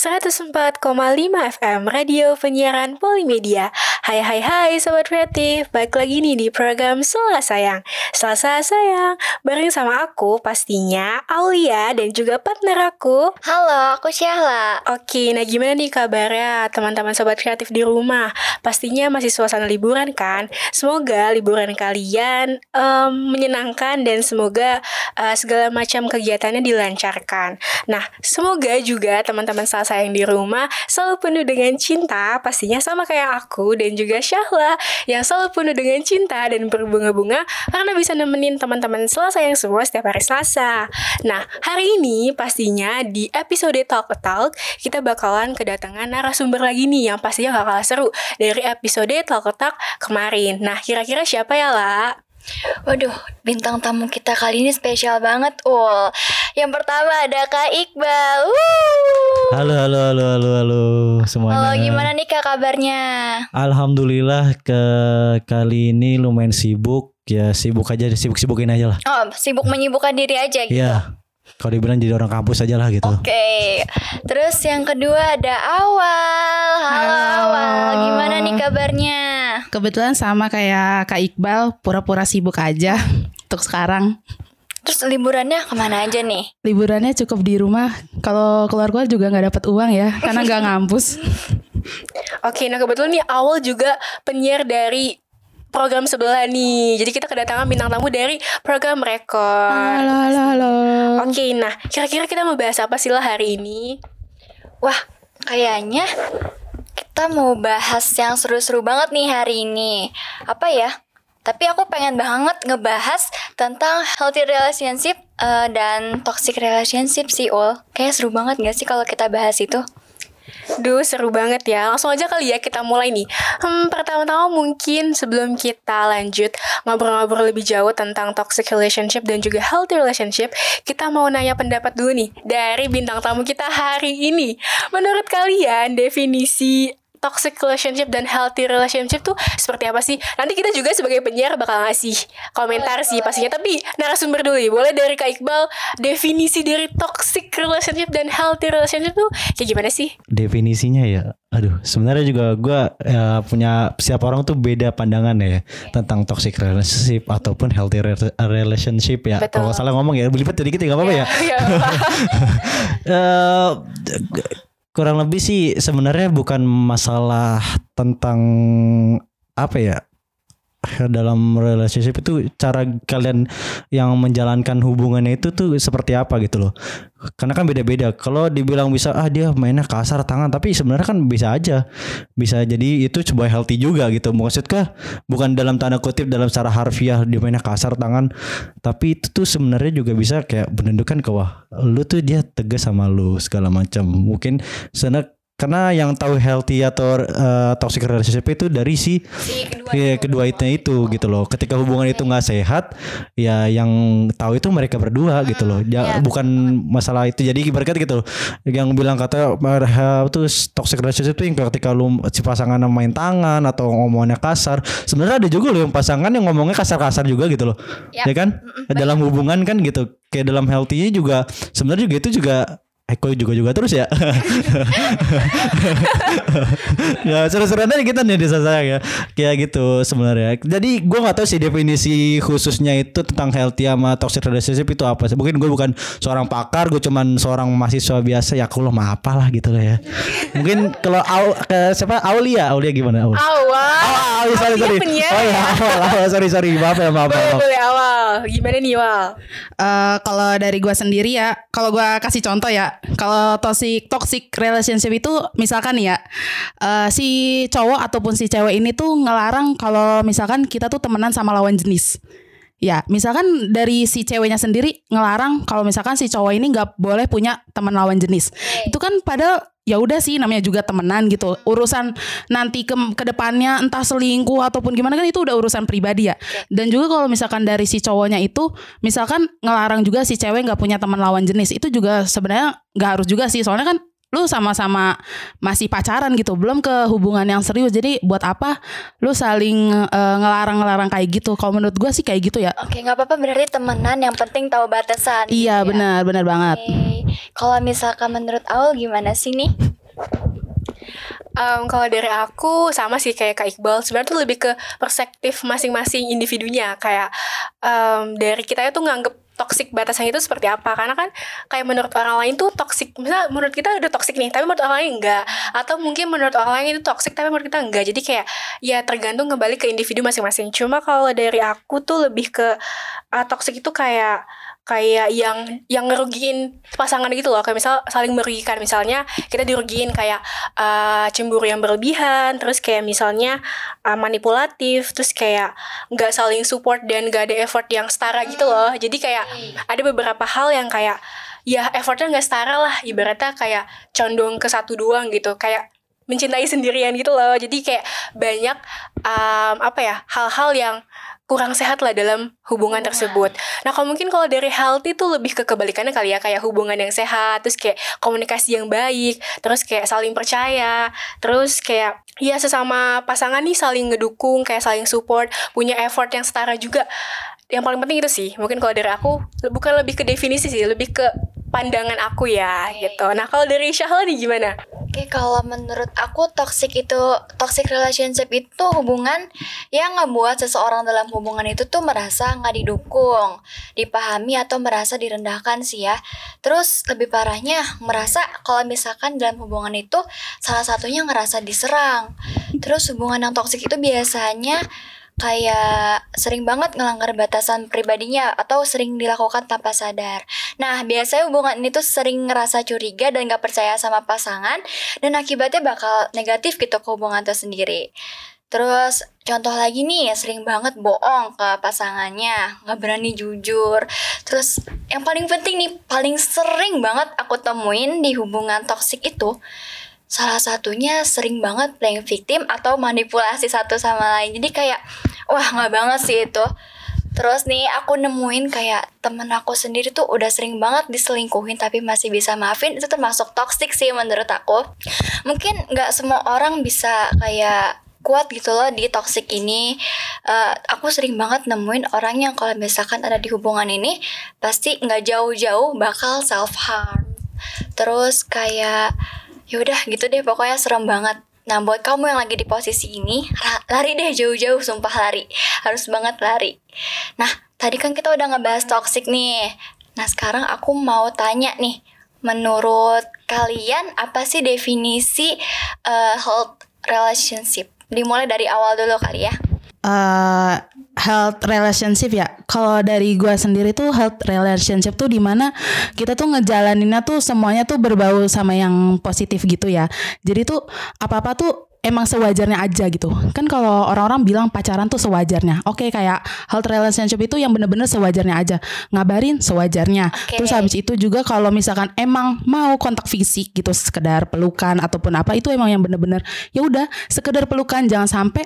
104,5 FM Radio Penyiaran Polimedia. Hai hai hai Sobat Kreatif, balik lagi nih di program Selasa Sayang. Selasa Sayang, bareng sama aku pastinya Aulia dan juga partner aku. Halo, aku Syahla. Oke, nah gimana nih kabarnya teman-teman Sobat Kreatif di rumah? Pastinya masih suasana liburan kan? Semoga liburan kalian um, menyenangkan dan semoga uh, segala macam kegiatannya dilancarkan. Nah, semoga juga teman-teman Yang di rumah selalu penuh dengan cinta, pastinya sama kayak aku dan juga Syahla yang selalu penuh dengan cinta dan berbunga-bunga karena bisa nemenin teman-teman Selasa yang semua setiap hari Selasa. Nah, hari ini pastinya di episode Talk Talk kita bakalan kedatangan narasumber lagi nih yang pastinya gak kalah seru dari episode Talk Talk kemarin. Nah, kira-kira siapa ya lah? Waduh, bintang tamu kita kali ini spesial banget, Ul. Yang pertama ada Kak Iqbal. Wuh. Halo, halo, halo, halo, halo semuanya. Halo, gimana nih Kak kabarnya? Alhamdulillah ke kali ini lumayan sibuk. Ya sibuk aja, sibuk-sibukin aja lah. Oh, sibuk menyibukkan diri aja gitu. Iya. Kalau dibilang jadi orang kampus aja lah gitu. Oke. Terus yang kedua ada Awal. Halo, Awal. Gimana nih kabarnya? Kebetulan sama kayak Kak Iqbal, pura-pura sibuk aja untuk sekarang. Terus liburannya ke mana aja nih? Liburannya cukup di rumah. Kalau keluar-keluar juga nggak dapat uang ya, karena nggak ngampus. Oke, nah kebetulan nih awal juga penyiar dari program sebelah nih. Jadi kita kedatangan bintang tamu dari program rekor. Halo, halo, halo. Oke, nah kira-kira kita mau bahas apa sih lah hari ini? Wah, kayaknya kita mau bahas yang seru-seru banget nih hari ini. Apa ya? Tapi aku pengen banget ngebahas tentang healthy relationship uh, dan toxic relationship sih, Ul. Kayak seru banget gak sih kalau kita bahas itu? Duh seru banget ya Langsung aja kali ya kita mulai nih Hmm pertama-tama mungkin sebelum kita lanjut Ngobrol-ngobrol lebih jauh tentang toxic relationship dan juga healthy relationship Kita mau nanya pendapat dulu nih Dari bintang tamu kita hari ini Menurut kalian definisi toxic relationship dan healthy relationship tuh seperti apa sih? Nanti kita juga sebagai penyiar bakal ngasih komentar sih pastinya. Tapi narasumber dulu ya. Boleh dari Kak Iqbal definisi dari toxic relationship dan healthy relationship tuh kayak gimana sih? Definisinya ya, aduh sebenarnya juga gue ya, punya siapa orang tuh beda pandangan ya tentang toxic relationship ataupun healthy relationship ya. Betul. Kalau salah ngomong ya, belibet sedikit ya gak apa-apa ya. Iya, Eh, kurang lebih sih sebenarnya bukan masalah tentang apa ya dalam relationship itu cara kalian yang menjalankan hubungannya itu tuh seperti apa gitu loh. Karena kan beda-beda. Kalau dibilang bisa ah dia mainnya kasar tangan tapi sebenarnya kan bisa aja. Bisa jadi itu sebuah healthy juga gitu. Maksudnya bukan dalam tanda kutip dalam secara harfiah dia mainnya kasar tangan tapi itu tuh sebenarnya juga bisa kayak menunjukkan ke wah lu tuh dia tegas sama lu segala macam. Mungkin sebenarnya karena yang tahu healthy atau uh, toxic relationship itu dari si, Si kedua ya, itu. kedua itu itu gitu loh. Ketika hubungan itu nggak sehat, ya yang tahu itu mereka berdua gitu loh. Ya, iya, bukan masalah itu. Jadi ibarat kata gitu. Yang bilang kata itu toxic relationship itu yang ketika lu si pasangan main tangan atau ngomongnya kasar. Sebenarnya ada juga loh yang pasangan yang ngomongnya kasar-kasar juga gitu loh. Yap. Ya kan? Dalam hubungan kan gitu. Kayak dalam healthy juga sebenarnya juga itu juga Eko juga juga terus ya. ya seru-seruan aja kita nih desa saya ya. Kayak gitu sebenarnya. Jadi gue nggak tahu sih definisi khususnya itu tentang healthy sama toxic relationship itu apa sih. Mungkin gue bukan seorang pakar, gue cuman seorang mahasiswa biasa ya aku loh mah apalah gitu lah ya. Mungkin kalau Au, ke siapa Aulia, Aulia gimana? Aulia. Awal. Oh, oh, sorry, sorry. Oh ya. ya, awal, awal, sorry, sorry. Maaf ya, maaf, Boleh maaf. boleh awal. Gimana nih Wal? Eh, kalau dari gua sendiri ya, kalau gua kasih contoh ya, kalau toxic toxic relationship itu misalkan ya, eh, si cowok ataupun si cewek ini tuh ngelarang kalau misalkan kita tuh temenan sama lawan jenis. Ya, misalkan dari si ceweknya sendiri ngelarang kalau misalkan si cowok ini nggak boleh punya teman lawan jenis. Itu kan padahal ya udah sih namanya juga temenan gitu. Urusan nanti ke ke depannya entah selingkuh ataupun gimana kan itu udah urusan pribadi ya. Dan juga kalau misalkan dari si cowoknya itu misalkan ngelarang juga si cewek nggak punya teman lawan jenis itu juga sebenarnya nggak harus juga sih. Soalnya kan lu sama-sama masih pacaran gitu, belum ke hubungan yang serius. Jadi buat apa lu saling eh, ngelarang-ngelarang kayak gitu? Kalau menurut gua sih kayak gitu ya. Oke, nggak apa-apa berarti temenan yang penting tahu batasan. gitu Iya ya. benar, benar banget. Kalau misalkan menurut Aul gimana sih nih? Em, kalau dari aku sama sih kayak Kak Iqbal sebenarnya tuh lebih ke perspektif masing-masing individunya kayak em, dari kita itu nganggep toxic batasannya itu seperti apa? Karena kan kayak menurut orang lain tuh toxic misalnya menurut kita udah toxic nih tapi menurut orang lain enggak. Atau mungkin menurut orang lain itu toxic tapi menurut kita enggak. Jadi kayak ya tergantung kembali ke individu masing-masing. Cuma kalau dari aku tuh lebih ke uh, toxic itu kayak kayak yang yang ngerugiin pasangan gitu loh. Kayak misal saling merugikan. Misalnya kita dirugiin kayak uh, cemburu yang berlebihan terus kayak misalnya uh, manipulatif terus kayak nggak saling support dan gak ada effort yang setara gitu loh. Jadi kayak ada beberapa hal yang kayak ya effortnya nggak setara lah. Ibaratnya kayak condong ke satu doang gitu. Kayak mencintai sendirian gitu loh. Jadi kayak banyak um, apa ya hal-hal yang kurang sehat lah dalam hubungan tersebut. Nah, kalau mungkin kalau dari healthy tuh lebih ke kebalikannya kali ya, kayak hubungan yang sehat, terus kayak komunikasi yang baik, terus kayak saling percaya, terus kayak ya sesama pasangan nih saling ngedukung, kayak saling support, punya effort yang setara juga. Yang paling penting itu sih, mungkin kalau dari aku bukan lebih ke definisi sih, lebih ke pandangan aku ya gitu. Nah, kalau dari Syahla nih gimana? Oke, kalau menurut aku toxic itu toxic relationship itu hubungan yang ngebuat seseorang dalam hubungan itu tuh merasa nggak didukung, dipahami atau merasa direndahkan sih ya. Terus lebih parahnya merasa kalau misalkan dalam hubungan itu salah satunya ngerasa diserang. Terus hubungan yang toxic itu biasanya kayak sering banget ngelanggar batasan pribadinya atau sering dilakukan tanpa sadar. Nah, biasanya hubungan ini tuh sering ngerasa curiga dan gak percaya sama pasangan dan akibatnya bakal negatif gitu ke hubungan itu sendiri. Terus contoh lagi nih sering banget bohong ke pasangannya, nggak berani jujur. Terus yang paling penting nih, paling sering banget aku temuin di hubungan toksik itu salah satunya sering banget playing victim atau manipulasi satu sama lain. Jadi kayak wah nggak banget sih itu. Terus nih aku nemuin kayak temen aku sendiri tuh udah sering banget diselingkuhin tapi masih bisa maafin itu termasuk toxic sih menurut aku. Mungkin nggak semua orang bisa kayak kuat gitu loh di toxic ini Eh, aku sering banget nemuin orang yang kalau misalkan ada di hubungan ini pasti nggak jauh-jauh bakal self harm terus kayak yaudah gitu deh pokoknya serem banget Nah buat kamu yang lagi di posisi ini Lari deh jauh-jauh sumpah lari. Harus banget lari. Nah tadi kan kita udah ngebahas toxic nih. Nah sekarang aku mau tanya nih Menurut kalian apa sih definisi eh, health relationship? Dimulai dari awal dulu kali ya. Eh health relationship ya. Kalau dari gua sendiri tuh health relationship tuh di mana kita tuh ngejalaninnya tuh semuanya tuh berbau sama yang positif gitu ya. Jadi tuh apa-apa tuh emang sewajarnya aja gitu. Kan kalau orang-orang bilang pacaran tuh sewajarnya. Oke kayak health relationship itu yang bener-bener sewajarnya aja. Ngabarin sewajarnya. Oke. Terus habis itu juga kalau misalkan emang mau kontak fisik gitu sekedar pelukan ataupun apa itu emang yang bener-bener ya udah sekedar pelukan jangan sampai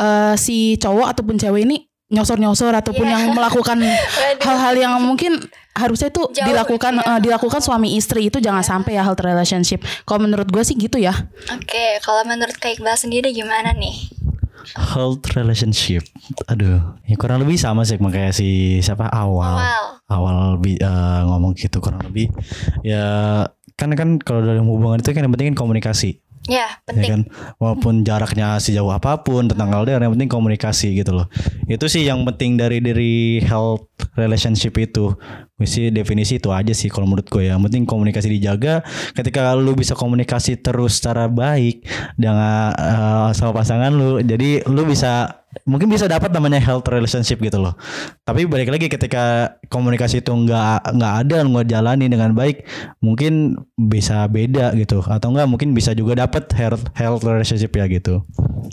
eh, si cowok ataupun cewek ini nyosor-nyosor ataupun Iya. yang melakukan hal-hal yang mungkin harusnya itu Jauh dilakukan ya. eh, dilakukan suami istri itu jangan sampai ya health relationship. Kalau menurut gue sih gitu ya. Oke kalau menurut Kak Iqbal sendiri gimana nih? Health relationship. Aduh, ya kurang lebih sama sih kayak si siapa awal. Awal Awal bi- eh, ngomong gitu kurang lebih ya kan kan kalau dalam hubungan itu kan yang penting kan komunikasi. Ya ya penting. kan? Walaupun jaraknya sejauh apa pun tentang LDR yang penting komunikasi gitu loh. Itu sih yang penting dari dari health relationship itu. Mesti definisi itu aja sih kalau menurut gue ya. Yang penting komunikasi dijaga. Ketika lu bisa komunikasi terus secara baik dengan eh, sama pasangan lu jadi lu bisa mungkin bisa dapat namanya health relationship gitu loh. Tapi balik lagi ketika komunikasi itu nggak nggak ada nggak jalani dengan baik mungkin bisa beda gitu. Atau enggak mungkin bisa juga dapat health health relationship ya gitu.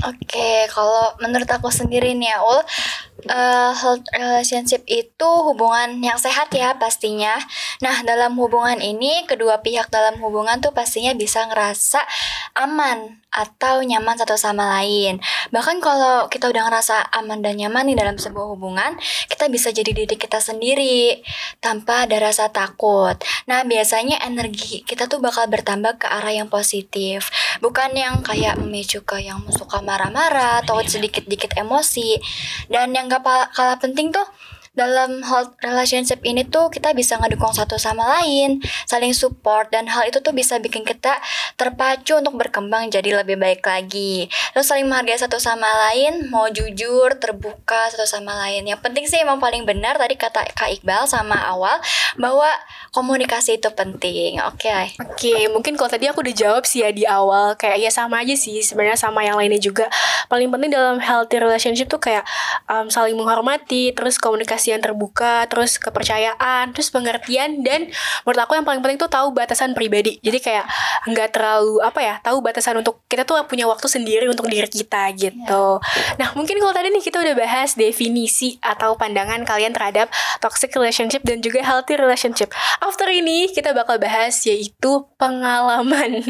Oke, kalau menurut aku sendiri nih Aul, eh, health relationship itu hubungan yang sehat ya pastinya. Nah, dalam hubungan ini kedua pihak dalam hubungan tuh pastinya bisa ngerasa aman atau nyaman satu sama lain. Bahkan kalau kita udah ngerasa aman dan nyaman nih dalam sebuah hubungan, kita bisa jadi diri kita sendiri tanpa ada rasa takut. Nah, biasanya energi kita tuh bakal bertambah ke arah yang positif, bukan yang kayak memicu ke yang suka marah-marah atau sedikit-dikit emosi. Dan yang gak kalah penting tuh dalam hal relationship ini tuh kita bisa ngedukung satu sama lain, saling support dan hal itu tuh bisa bikin kita terpacu untuk berkembang jadi lebih baik lagi. Terus saling menghargai satu sama lain, mau jujur, terbuka satu sama lain. Yang penting sih emang paling benar tadi kata Kak Iqbal sama awal bahwa komunikasi itu penting. Oke. Oke, mungkin kalau tadi aku udah jawab sih ya di awal kayak ya sama aja sih sebenarnya sama yang lainnya juga. Paling penting dalam healthy relationship tuh kayak um, saling menghormati, terus komunikasi yang terbuka, terus kepercayaan, terus pengertian dan menurut aku yang paling penting tuh tahu batasan pribadi. Jadi kayak nggak terlalu apa ya, tahu batasan untuk kita tuh punya waktu sendiri untuk diri kita gitu. Nah, mungkin kalau tadi nih kita udah bahas definisi atau pandangan kalian terhadap toxic relationship dan juga healthy relationship. After ini kita bakal bahas yaitu pengalaman.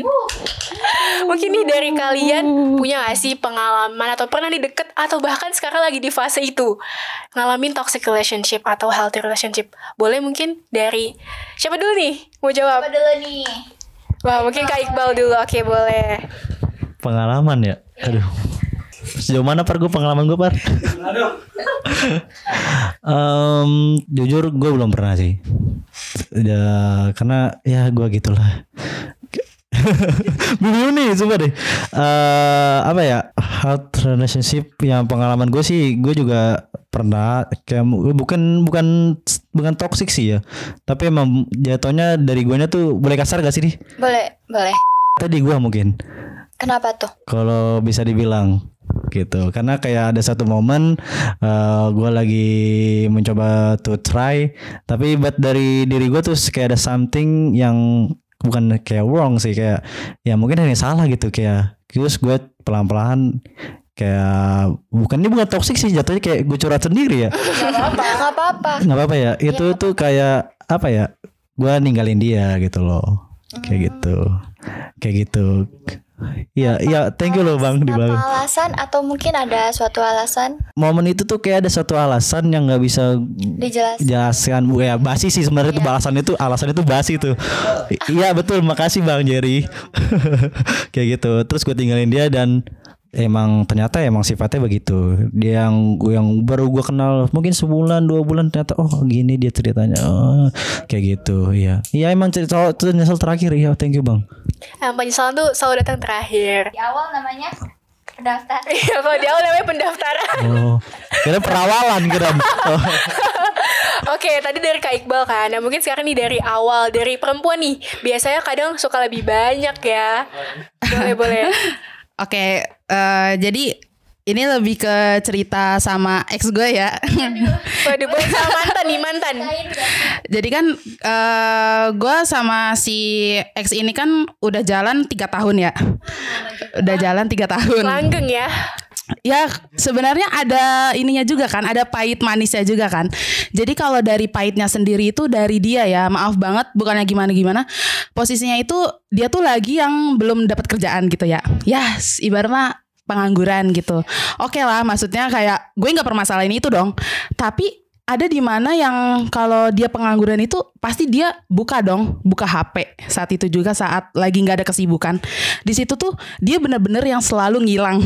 Mungkin nih dari kalian punya gak sih pengalaman atau pernah di deket atau bahkan sekarang lagi di fase itu ngalamin toxic relationship atau healthy relationship. Boleh mungkin dari siapa dulu nih mau jawab? Apa dulu nih? Wah mungkin Kak Iqbal dulu. Oke boleh. Pengalaman ya. Aduh. Sejauh mana par gue pengalaman gue par? Em, jujur gue belum pernah sih. Ya, karena ya gue gitulah. Bingung nih coba deh. Eh apa ya? Health relationship yang pengalaman gue sih gue juga pernah kayak bukan bukan bukan toxic sih ya. Tapi emang jatuhnya dari guanya tuh boleh kasar gak sih nih? Boleh, boleh. Tadi gua mungkin Kenapa tuh? kalau bisa dibilang gitu. Karena kayak ada satu momen eh gue lagi mencoba to try tapi but dari diri gue tuh kayak ada something yang bukan kayak wrong sih kayak ya mungkin ada yang salah gitu kayak terus gue pelan-pelan kayak bukan ini bukan toxic sih jatuhnya kayak gue curhat sendiri ya. Gak apa-apa, gak apa-apa. nggak apa-apa ya itu tuh kayak apa ya gue ninggalin dia gitu loh. Kayak gitu kayak gitu Iya, iya, thank you loh bang di Apa bawah. alasan atau mungkin ada suatu alasan? Momen itu tuh kayak ada satu alasan yang nggak bisa dijelaskan? jelaskan bu ya basi sih sebenarnya itu alasan itu alasan itu basi tuh. Iya betul. Makasih bang Jerry. Kayak gitu. Terus gue tinggalin dia dan emang ternyata emang sifatnya begitu. Dia yang yang baru gue kenal mungkin sebulan dua bulan ternyata oh gini dia ceritanya. Oh, kayak gitu iya. Iya emang cerita itu nyesel terakhir. Iya thank you bang Yang penyesalan tuh selalu datang terakhir. Di awal namanya pendaftar. Iya, kalau di awal namanya pendaftaran. oh kira perawalan kira oh. Oke, tadi dari Kak Iqbal kan. Nah, mungkin sekarang nih dari awal dari perempuan nih. Biasanya kadang suka lebih banyak ya. Boleh, boleh. Oke, eh, jadi ini lebih ke cerita sama ex gue ya. Waduh, boleh sama mantan nih, mantan. jadi kan eh gue sama si ex ini kan udah jalan tiga tahun ya. Udah jalan tiga tahun. Langgeng ya. Ya sebenarnya ada ininya juga kan, ada pahit manisnya juga kan. Jadi kalau dari pahitnya sendiri itu dari dia ya, maaf banget bukannya gimana-gimana. Posisinya itu dia tuh lagi yang belum dapat kerjaan gitu ya. Ya ibaratnya pengangguran gitu. Oke lah, maksudnya kayak gue nggak permasalahin itu dong. Tapi ada di mana yang kalau dia pengangguran itu pasti dia buka dong, buka HP saat itu juga saat lagi nggak ada kesibukan. Di situ tuh dia bener-bener yang selalu ngilang,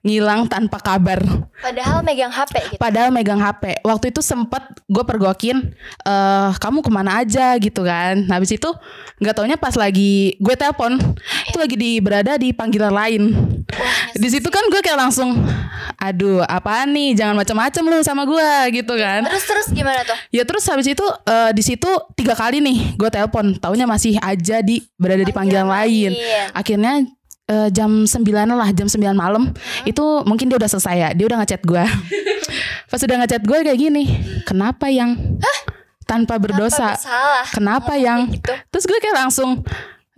ngilang tanpa kabar. Padahal megang HP gitu. Padahal megang HP. Waktu itu sempet gue pergokin, eh kamu ke mana aja gitu kan. Nah, habis itu nggak taunya pas lagi gue telepon, itu lagi di berada di panggilan lain. Di situ kan gue kayak langsung, aduh apaan nih, jangan macam-macam lu sama gue gitu kan. Terus terus gimana tuh? Ya terus habis itu eh, di situ tiga kali nih gue telepon, taunya masih aja di berada di panggilan lain. lain. Akhirnya eh, jam 9 lah, jam 9 malam itu mungkin dia udah selesai ya, dia udah ngechat gue. Pas udah ngechat gue kayak gini, kenapa yang tanpa berdosa? bersalah? Kenapa Ngomong yang? gitu? Terus gue kayak langsung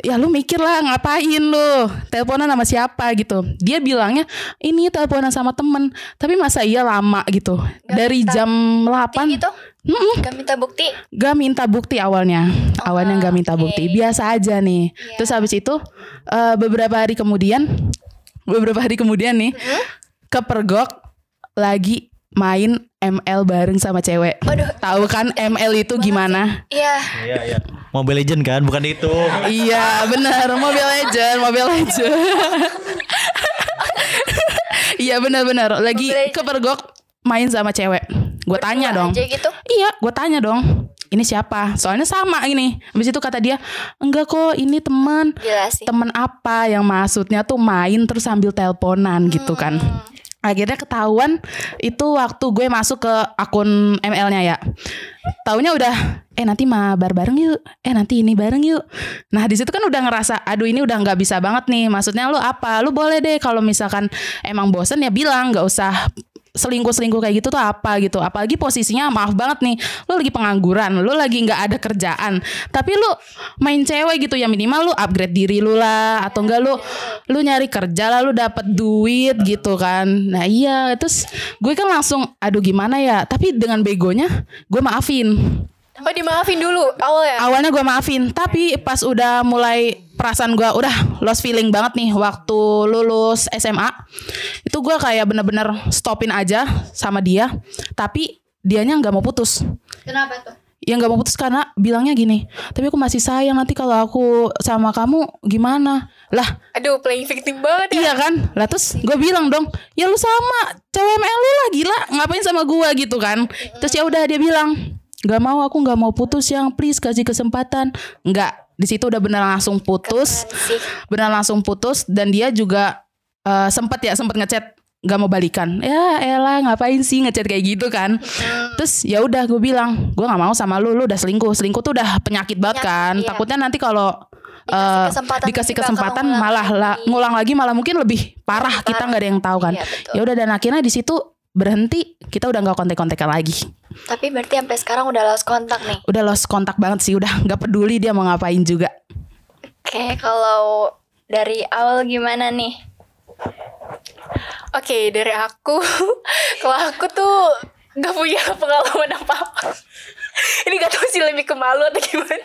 ya lu mikir lah ngapain lu teleponan sama siapa gitu. Dia bilangnya ini teleponan sama temen. Tapi masa iya lama gitu? Dari minta jam 8 gitu Mm-mm. gak minta bukti? Gak minta bukti awalnya. Awalnya gak minta oke. bukti. biasa aja nih. Iya. terus habis itu eh, beberapa hari kemudian beberapa hari kemudian nih kepergok lagi main ML bareng sama cewek. Tahu kan ML itu gimana iya. Iya iya. Mobile Legend kan, bukan itu. Iya benar. Mobile Legend Mobile Legend. Iya benar-benar Lagi kepergok Main sama cewek. Gue tanya dong. Aja gitu? Iya gue tanya dong. Ini siapa? Soalnya sama ini. Habis itu kata dia Enggak kok ini teman. Temen apa? Yang maksudnya tuh main Terus sambil teleponan gitu kan Akhirnya ketahuan Itu waktu gue masuk ke akun ML-nya ya. Taunya udah Eh nanti mabar bareng yuk. Eh nanti ini bareng yuk. Nah di situ kan udah ngerasa Aduh ini udah nggak bisa banget nih. Maksudnya lu apa? Lu boleh deh kalau misalkan Emang bosen ya bilang nggak usah selingkuh-selingkuh kayak gitu tuh apa gitu. Apalagi posisinya maaf banget nih lu lagi pengangguran lu lagi nggak ada kerjaan. Tapi lu main cewek gitu ya minimal lu upgrade diri lu lah atau enggak lu lu nyari kerja lah lu dapet duit gitu kan. Nah iya terus gue kan langsung aduh gimana ya? Tapi dengan begonya gue maafin Oh dimaafin dulu awal ya. awalnya gue maafin tapi pas udah mulai perasaan gue udah lost feeling banget nih waktu lulus SMA itu gue kayak bener-bener stopin aja sama dia tapi dianya nggak mau putus Kenapa tuh? ya nggak mau putus karena bilangnya gini tapi aku masih sayang nanti kalau aku sama kamu gimana lah Aduh playing victim banget ya. Iya kan? Lah terus gue bilang dong, ya lu sama cewek ML lu lah gila, ngapain sama gua gitu kan? Terus ya udah dia bilang, nggak mau aku nggak mau putus yang. Please kasih kesempatan. Nggak, di situ udah benar langsung putus, benar langsung putus. Dan dia juga eh, sempet ya sempet ngechat nggak mau balikan. Ya elah ngapain sih ngechat kayak gitu kan? Terus ya udah gue bilang gue nggak mau sama lu lu udah selingkuh. Selingkuh tuh udah penyakit banget Penyakit, kan. iya. takutnya nanti kalau Dikasih eh, kesempatan dikasih kesempatan malah lagi. la- ngulang lagi malah mungkin lebih parah. Lebih kita parah. nggak ada yang tahu kan. Iya, ya udah dan akhirnya di situ berhenti kita udah nggak kontak-kontakan lagi Tapi berarti sampai sekarang udah lost kontak nih. udah lost kontak banget sih udah nggak peduli dia mau ngapain juga Oke, kalau dari awal gimana nih? Oke dari aku, kalau aku tuh nggak punya pengalaman apa apa. Ini gak tahu sih lebih ke malu atau gimana.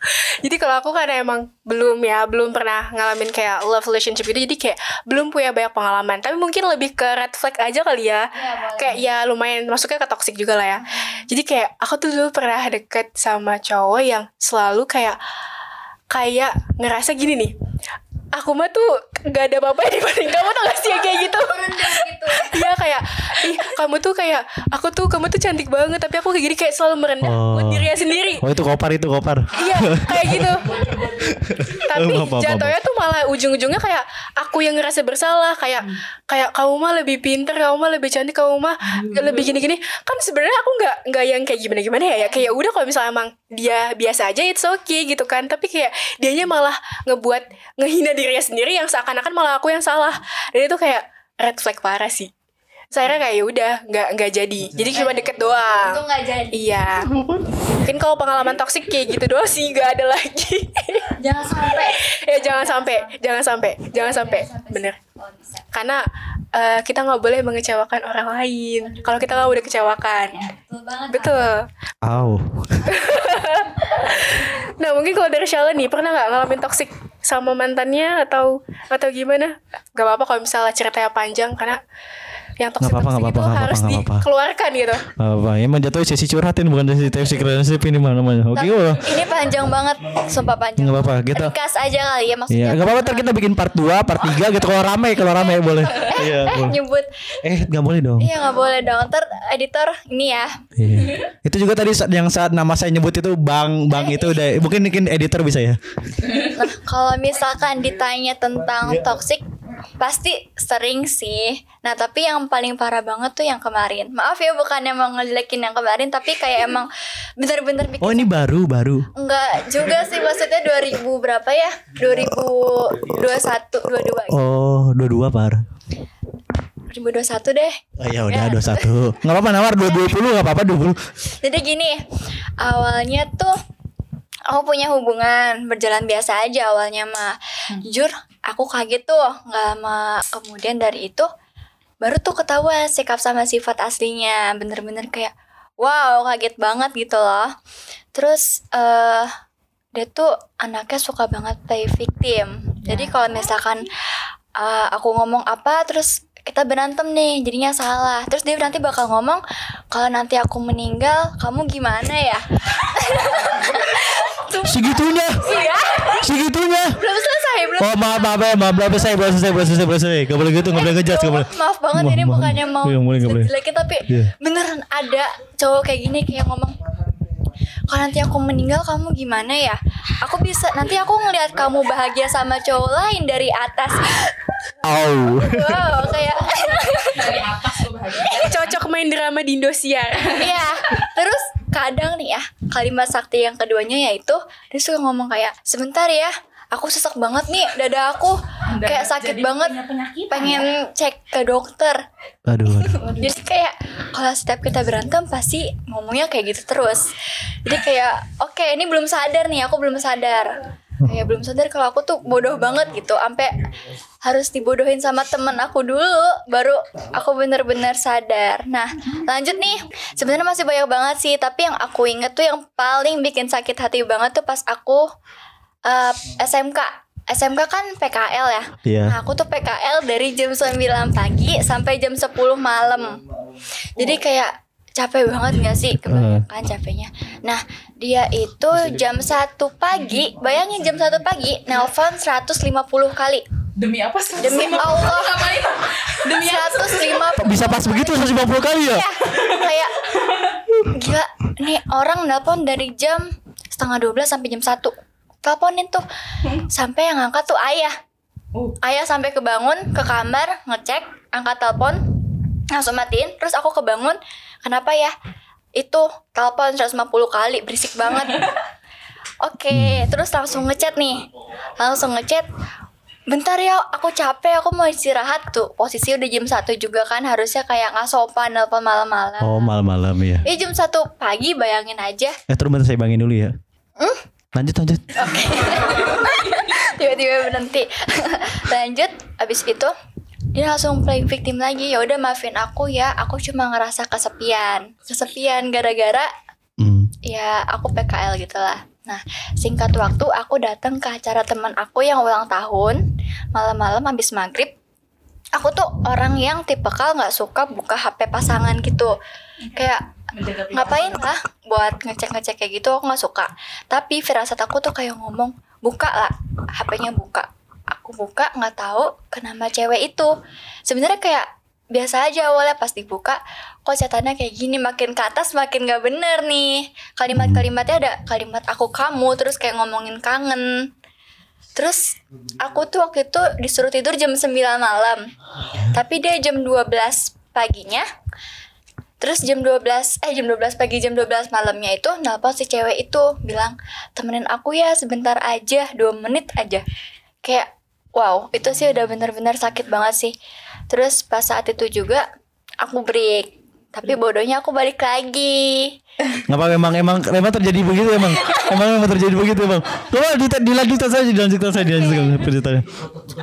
jadi kalau aku kan emang belum ya belum pernah ngalamin kayak love relationship gitu. Jadi kayak belum punya banyak pengalaman. Tapi mungkin lebih ke red flag aja kali ya. Kayak ya lumayan masuknya ke toxic juga lah ya. Jadi kayak aku tuh dulu pernah deket sama cowok yang selalu kayak kayak ngerasa gini nih. Aku mah tuh gak ada apa-apa dibanding kamu tuh gak sih yang kayak gitu Iya kayak ih kamu tuh kayak aku tuh kamu tuh cantik banget tapi aku kayak gini kayak selalu merendah Oh. buat dirinya sendiri Oh itu kopar itu kopar. Iya kayak gitu Tapi maaf, maaf. jatuhnya tuh malah ujung-ujungnya kayak Aku yang ngerasa bersalah Kayak kayak kamu mah lebih pinter Kamu mah lebih cantik Kamu mah lebih gini-gini Kan sebenarnya aku nggak nggak yang kayak gimana-gimana ya ya Kayak udah kalau misalnya emang dia biasa aja It's okay gitu kan Tapi kayak dianya malah ngebuat Ngehina dirinya sendiri Yang seakan-akan malah aku yang salah Dan itu kayak red flag parah sih saya kayak ya udah nggak nggak jadi jadi cuma deket doang Itu nggak jadi. Iya. Mungkin kalau pengalaman toksik kayak gitu doang sih nggak ada lagi. Jangan sampai. ya jangan sampai, jangan sampai, jangan sampai. Bener. Karena eh, kita nggak boleh mengecewakan orang lain. Kalau kita nggak udah kecewakan. Betul banget. Betul. Aw. Nah mungkin kalau dari Shalom nih pernah nggak ngalamin toksik sama mantannya atau atau gimana? Gak apa-apa kalau misalnya ceritanya panjang karena yang toksik apa-apa, toksik nggak itu apa-apa, nggak harus apa-apa, nggak apa-apa. dikeluarkan gitu. Apa? Emang jatuh sesi curhatin bukan sesi toxic relationship ini mah namanya. Oke, oh. Ini panjang banget, sumpah panjang. Nggak apa-apa, kita Ringkas aja kali ya maksudnya. Iya, nggak apa-apa ntar kita bikin part 2, part 3 gitu kalau rame, kalau rame boleh. Iya, Eh, boleh. nyebut. Eh, nggak boleh dong. Iya nggak boleh dong. Ntar editor ini ya. Iya. Itu juga tadi yang saat nama saya nyebut itu Bang, Bang itu udah mungkin mungkin editor bisa ya. Nah, kalau misalkan ditanya tentang toxic, pasti sering sih. Nah, tapi yang paling parah banget tuh yang kemarin. Maaf ya bukan emang ngejelekin yang kemarin, tapi kayak emang bener-bener bikin Oh, ini baru, baru. Enggak juga sih maksudnya 2000 berapa ya? 2021, 22 gitu. Oh, dua-dua par. 2021 deh. Oh ya udah dua satu. Nggak apa-apa nawar dua dua puluh nggak apa-apa dua puluh. Jadi gini, awalnya tuh aku punya hubungan berjalan biasa aja awalnya mah jujur aku kaget tuh nggak lama kemudian dari itu baru tuh ketahuan sikap sama sifat aslinya. Bener-bener kayak wow kaget banget gitu loh. Terus eh dia tuh anaknya suka banget play victim. Jadi kalau misalkan eh, aku ngomong apa terus kita berantem nih jadinya salah. Terus dia nanti bakal ngomong kalau nanti aku meninggal kamu gimana ya Segitunya. Iya, Segitunya. belum selesai belum Oh maaf maaf ya maaf belum selesai belum selesai belum selesai belum selesai Gak boleh gitu gak boleh ngejudge gak boleh maaf banget ini bukannya mau Iya, boleh, tapi Iya. beneran ada cowok kayak gini kayak ngomong kalau nanti aku meninggal kamu gimana ya? Aku bisa nanti aku ngelihat kamu bahagia sama cowok lain dari atas. Au. Wow kayak Cocok main drama di Indosiar. Iya, terus kadang nih ya kalimat sakti yang keduanya yaitu dia suka ngomong kayak sebentar ya, aku sesak banget nih dada aku kayak sakit banget, pengen cek ke dokter. Aduh aduh Jadi kayak kalau setiap kita berantem pasti ngomongnya kayak gitu terus. Jadi kayak oke ini belum sadar nih, aku belum sadar. Kayak belum sadar kalau aku tuh bodoh banget gitu, sampai harus dibodohin sama temen aku dulu, baru aku bener-bener sadar. Nah, lanjut nih. Sebenarnya masih banyak banget sih, tapi yang aku inget tuh yang paling bikin sakit hati banget tuh pas aku eh, SMK. SMK kan PKL ya. Iya. Nah, aku tuh PKL dari jam 9 pagi sampai jam 10 malam. Jadi kayak capek banget gak sih kebanyakan capeknya. Nah, dia itu jam 1 pagi, bayangin jam 1 pagi nelpon 150 kali. Demi apa sih? Demi Allah. Demi 150 Bisa pas begitu 150 kali ya ya. Kayak gila, nih orang nelpon dari jam setengah 12 sampai jam 1. Teleponin tuh. Sampai yang angkat tuh ayah. Oh. Ayah sampai kebangun ke kamar ngecek angkat telepon langsung matiin. Terus aku kebangun kenapa ya? Itu telepon 150 kali berisik banget. Oke terus langsung ngechat nih. Langsung ngechat bentar ya aku capek aku mau istirahat. Tuh posisi udah jam 1 juga kan harusnya kayak nggak sopan nelpon malam-malam. Oh malam-malam ya ini jam 1 pagi bayangin aja. Eh terus bentar saya bangin dulu ya Lanjut lanjut. Tiba-tiba berhenti. Lanjut abis itu dia langsung playing victim lagi. Ya udah maafin aku ya. Aku cuma ngerasa kesepian. Kesepian gara-gara Hmm. ya aku PKL gitu lah nah singkat waktu aku datang ke acara teman aku yang ulang tahun. Malam-malam habis maghrib aku tuh orang yang tipikal nggak suka buka HP pasangan gitu. Kayak ngapain lah buat ngecek-ngecek kayak gitu aku nggak suka. Tapi firasat aku tuh kayak ngomong buka lah HP-nya buka. Aku buka nggak tahu ke nama cewek itu. Sebenarnya kayak biasa aja awalnya pas dibuka kok catatannya kayak gini makin ke atas makin nggak bener nih. Kalimat-kalimatnya ada kalimat aku kamu terus kayak ngomongin kangen. Terus aku tuh waktu itu disuruh tidur jam 9 malam. Tapi dia jam 12 paginya Terus jam 12 eh jam 12 pagi jam 12 malamnya itu nelpon si cewek itu bilang temenin aku ya sebentar aja 2 menit aja. Kayak wow, itu sih udah bener-bener sakit banget sih. Terus pas saat itu juga aku break. Tapi bodohnya aku balik lagi. Ngapa emang emang emang terjadi begitu emang emang emang terjadi begitu emang. Coba di- dilanjutkan saja dilanjutkan saja dilanjutkan ceritanya.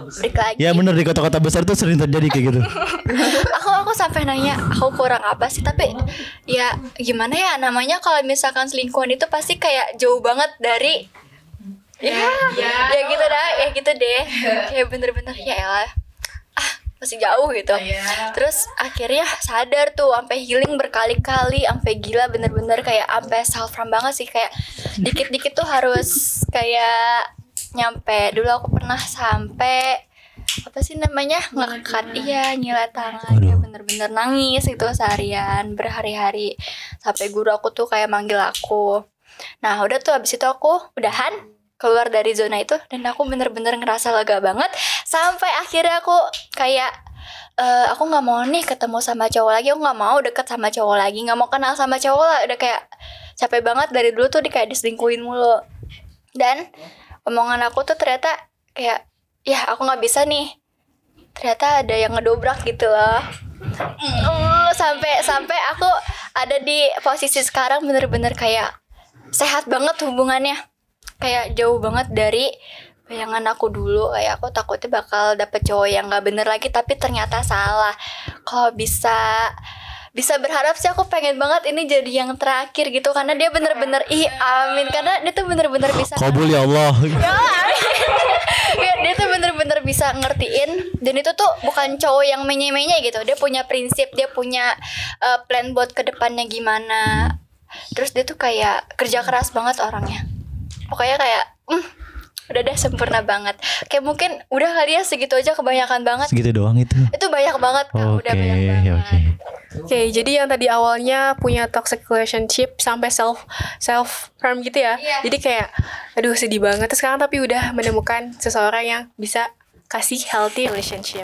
Balik lagi. Ya benar di kota-kota besar tuh sering terjadi kayak gitu. aku aku sampai nanya aku kurang apa sih tapi ya gimana ya namanya kalau misalkan selingkuhan itu pasti kayak jauh banget dari ya ya, gitu dah ya gitu deh kayak bener-bener ya elah ah masih jauh gitu. Terus akhirnya sadar tuh sampai healing berkali-kali sampai gila bener-bener kayak sampai self harm banget sih. Kayak dikit-dikit tuh harus kayak nyampe. Dulu aku pernah sampai apa sih namanya ngekat iya nyilat tangan. Ya bener-bener nangis itu seharian berhari-hari. Sampai guru aku tuh kayak manggil aku. Nah udah tuh abis itu aku udahan keluar dari zona itu dan aku bener-bener ngerasa lega banget. Sampai akhirnya aku kayak eh, aku nggak mau nih ketemu sama cowok lagi. Aku nggak mau deket sama cowok lagi nggak mau kenal sama cowok lah. Udah kayak capek banget dari dulu tuh di kayak diselingkuhin mulu. Dan omongan aku tuh ternyata kayak ya aku nggak bisa nih. Ternyata ada yang ngedobrak gitu loh. Mm, sampai sampai aku ada di posisi sekarang bener-bener kayak sehat banget hubungannya kayak jauh banget dari bayangan aku dulu. Kayak aku takutnya bakal dapet cowok yang nggak bener lagi tapi ternyata salah. Kalau bisa bisa berharap sih aku pengen banget ini jadi yang terakhir gitu karena dia bener-bener ih amin. Karena dia tuh bener-bener bisa Kabul ya Allah. Ya, dia tuh bener-bener bisa ngertiin dan itu tuh bukan cowok yang menye-menye gitu. Dia punya prinsip dia punya uh, plan buat ke depannya gimana. Terus dia tuh kayak kerja keras banget orangnya pokoknya kayak mm, udah deh sempurna banget kayak mungkin udah kali ya segitu aja kebanyakan banget Segitu doang itu. itu banyak banget kak Oke, udah banyak banget oke. Oke, jadi yang tadi awalnya punya toxic relationship sampai self self harm gitu ya. Iya. Jadi kayak aduh sedih banget. Terus sekarang tapi udah menemukan seseorang yang bisa kasih healthy relationship.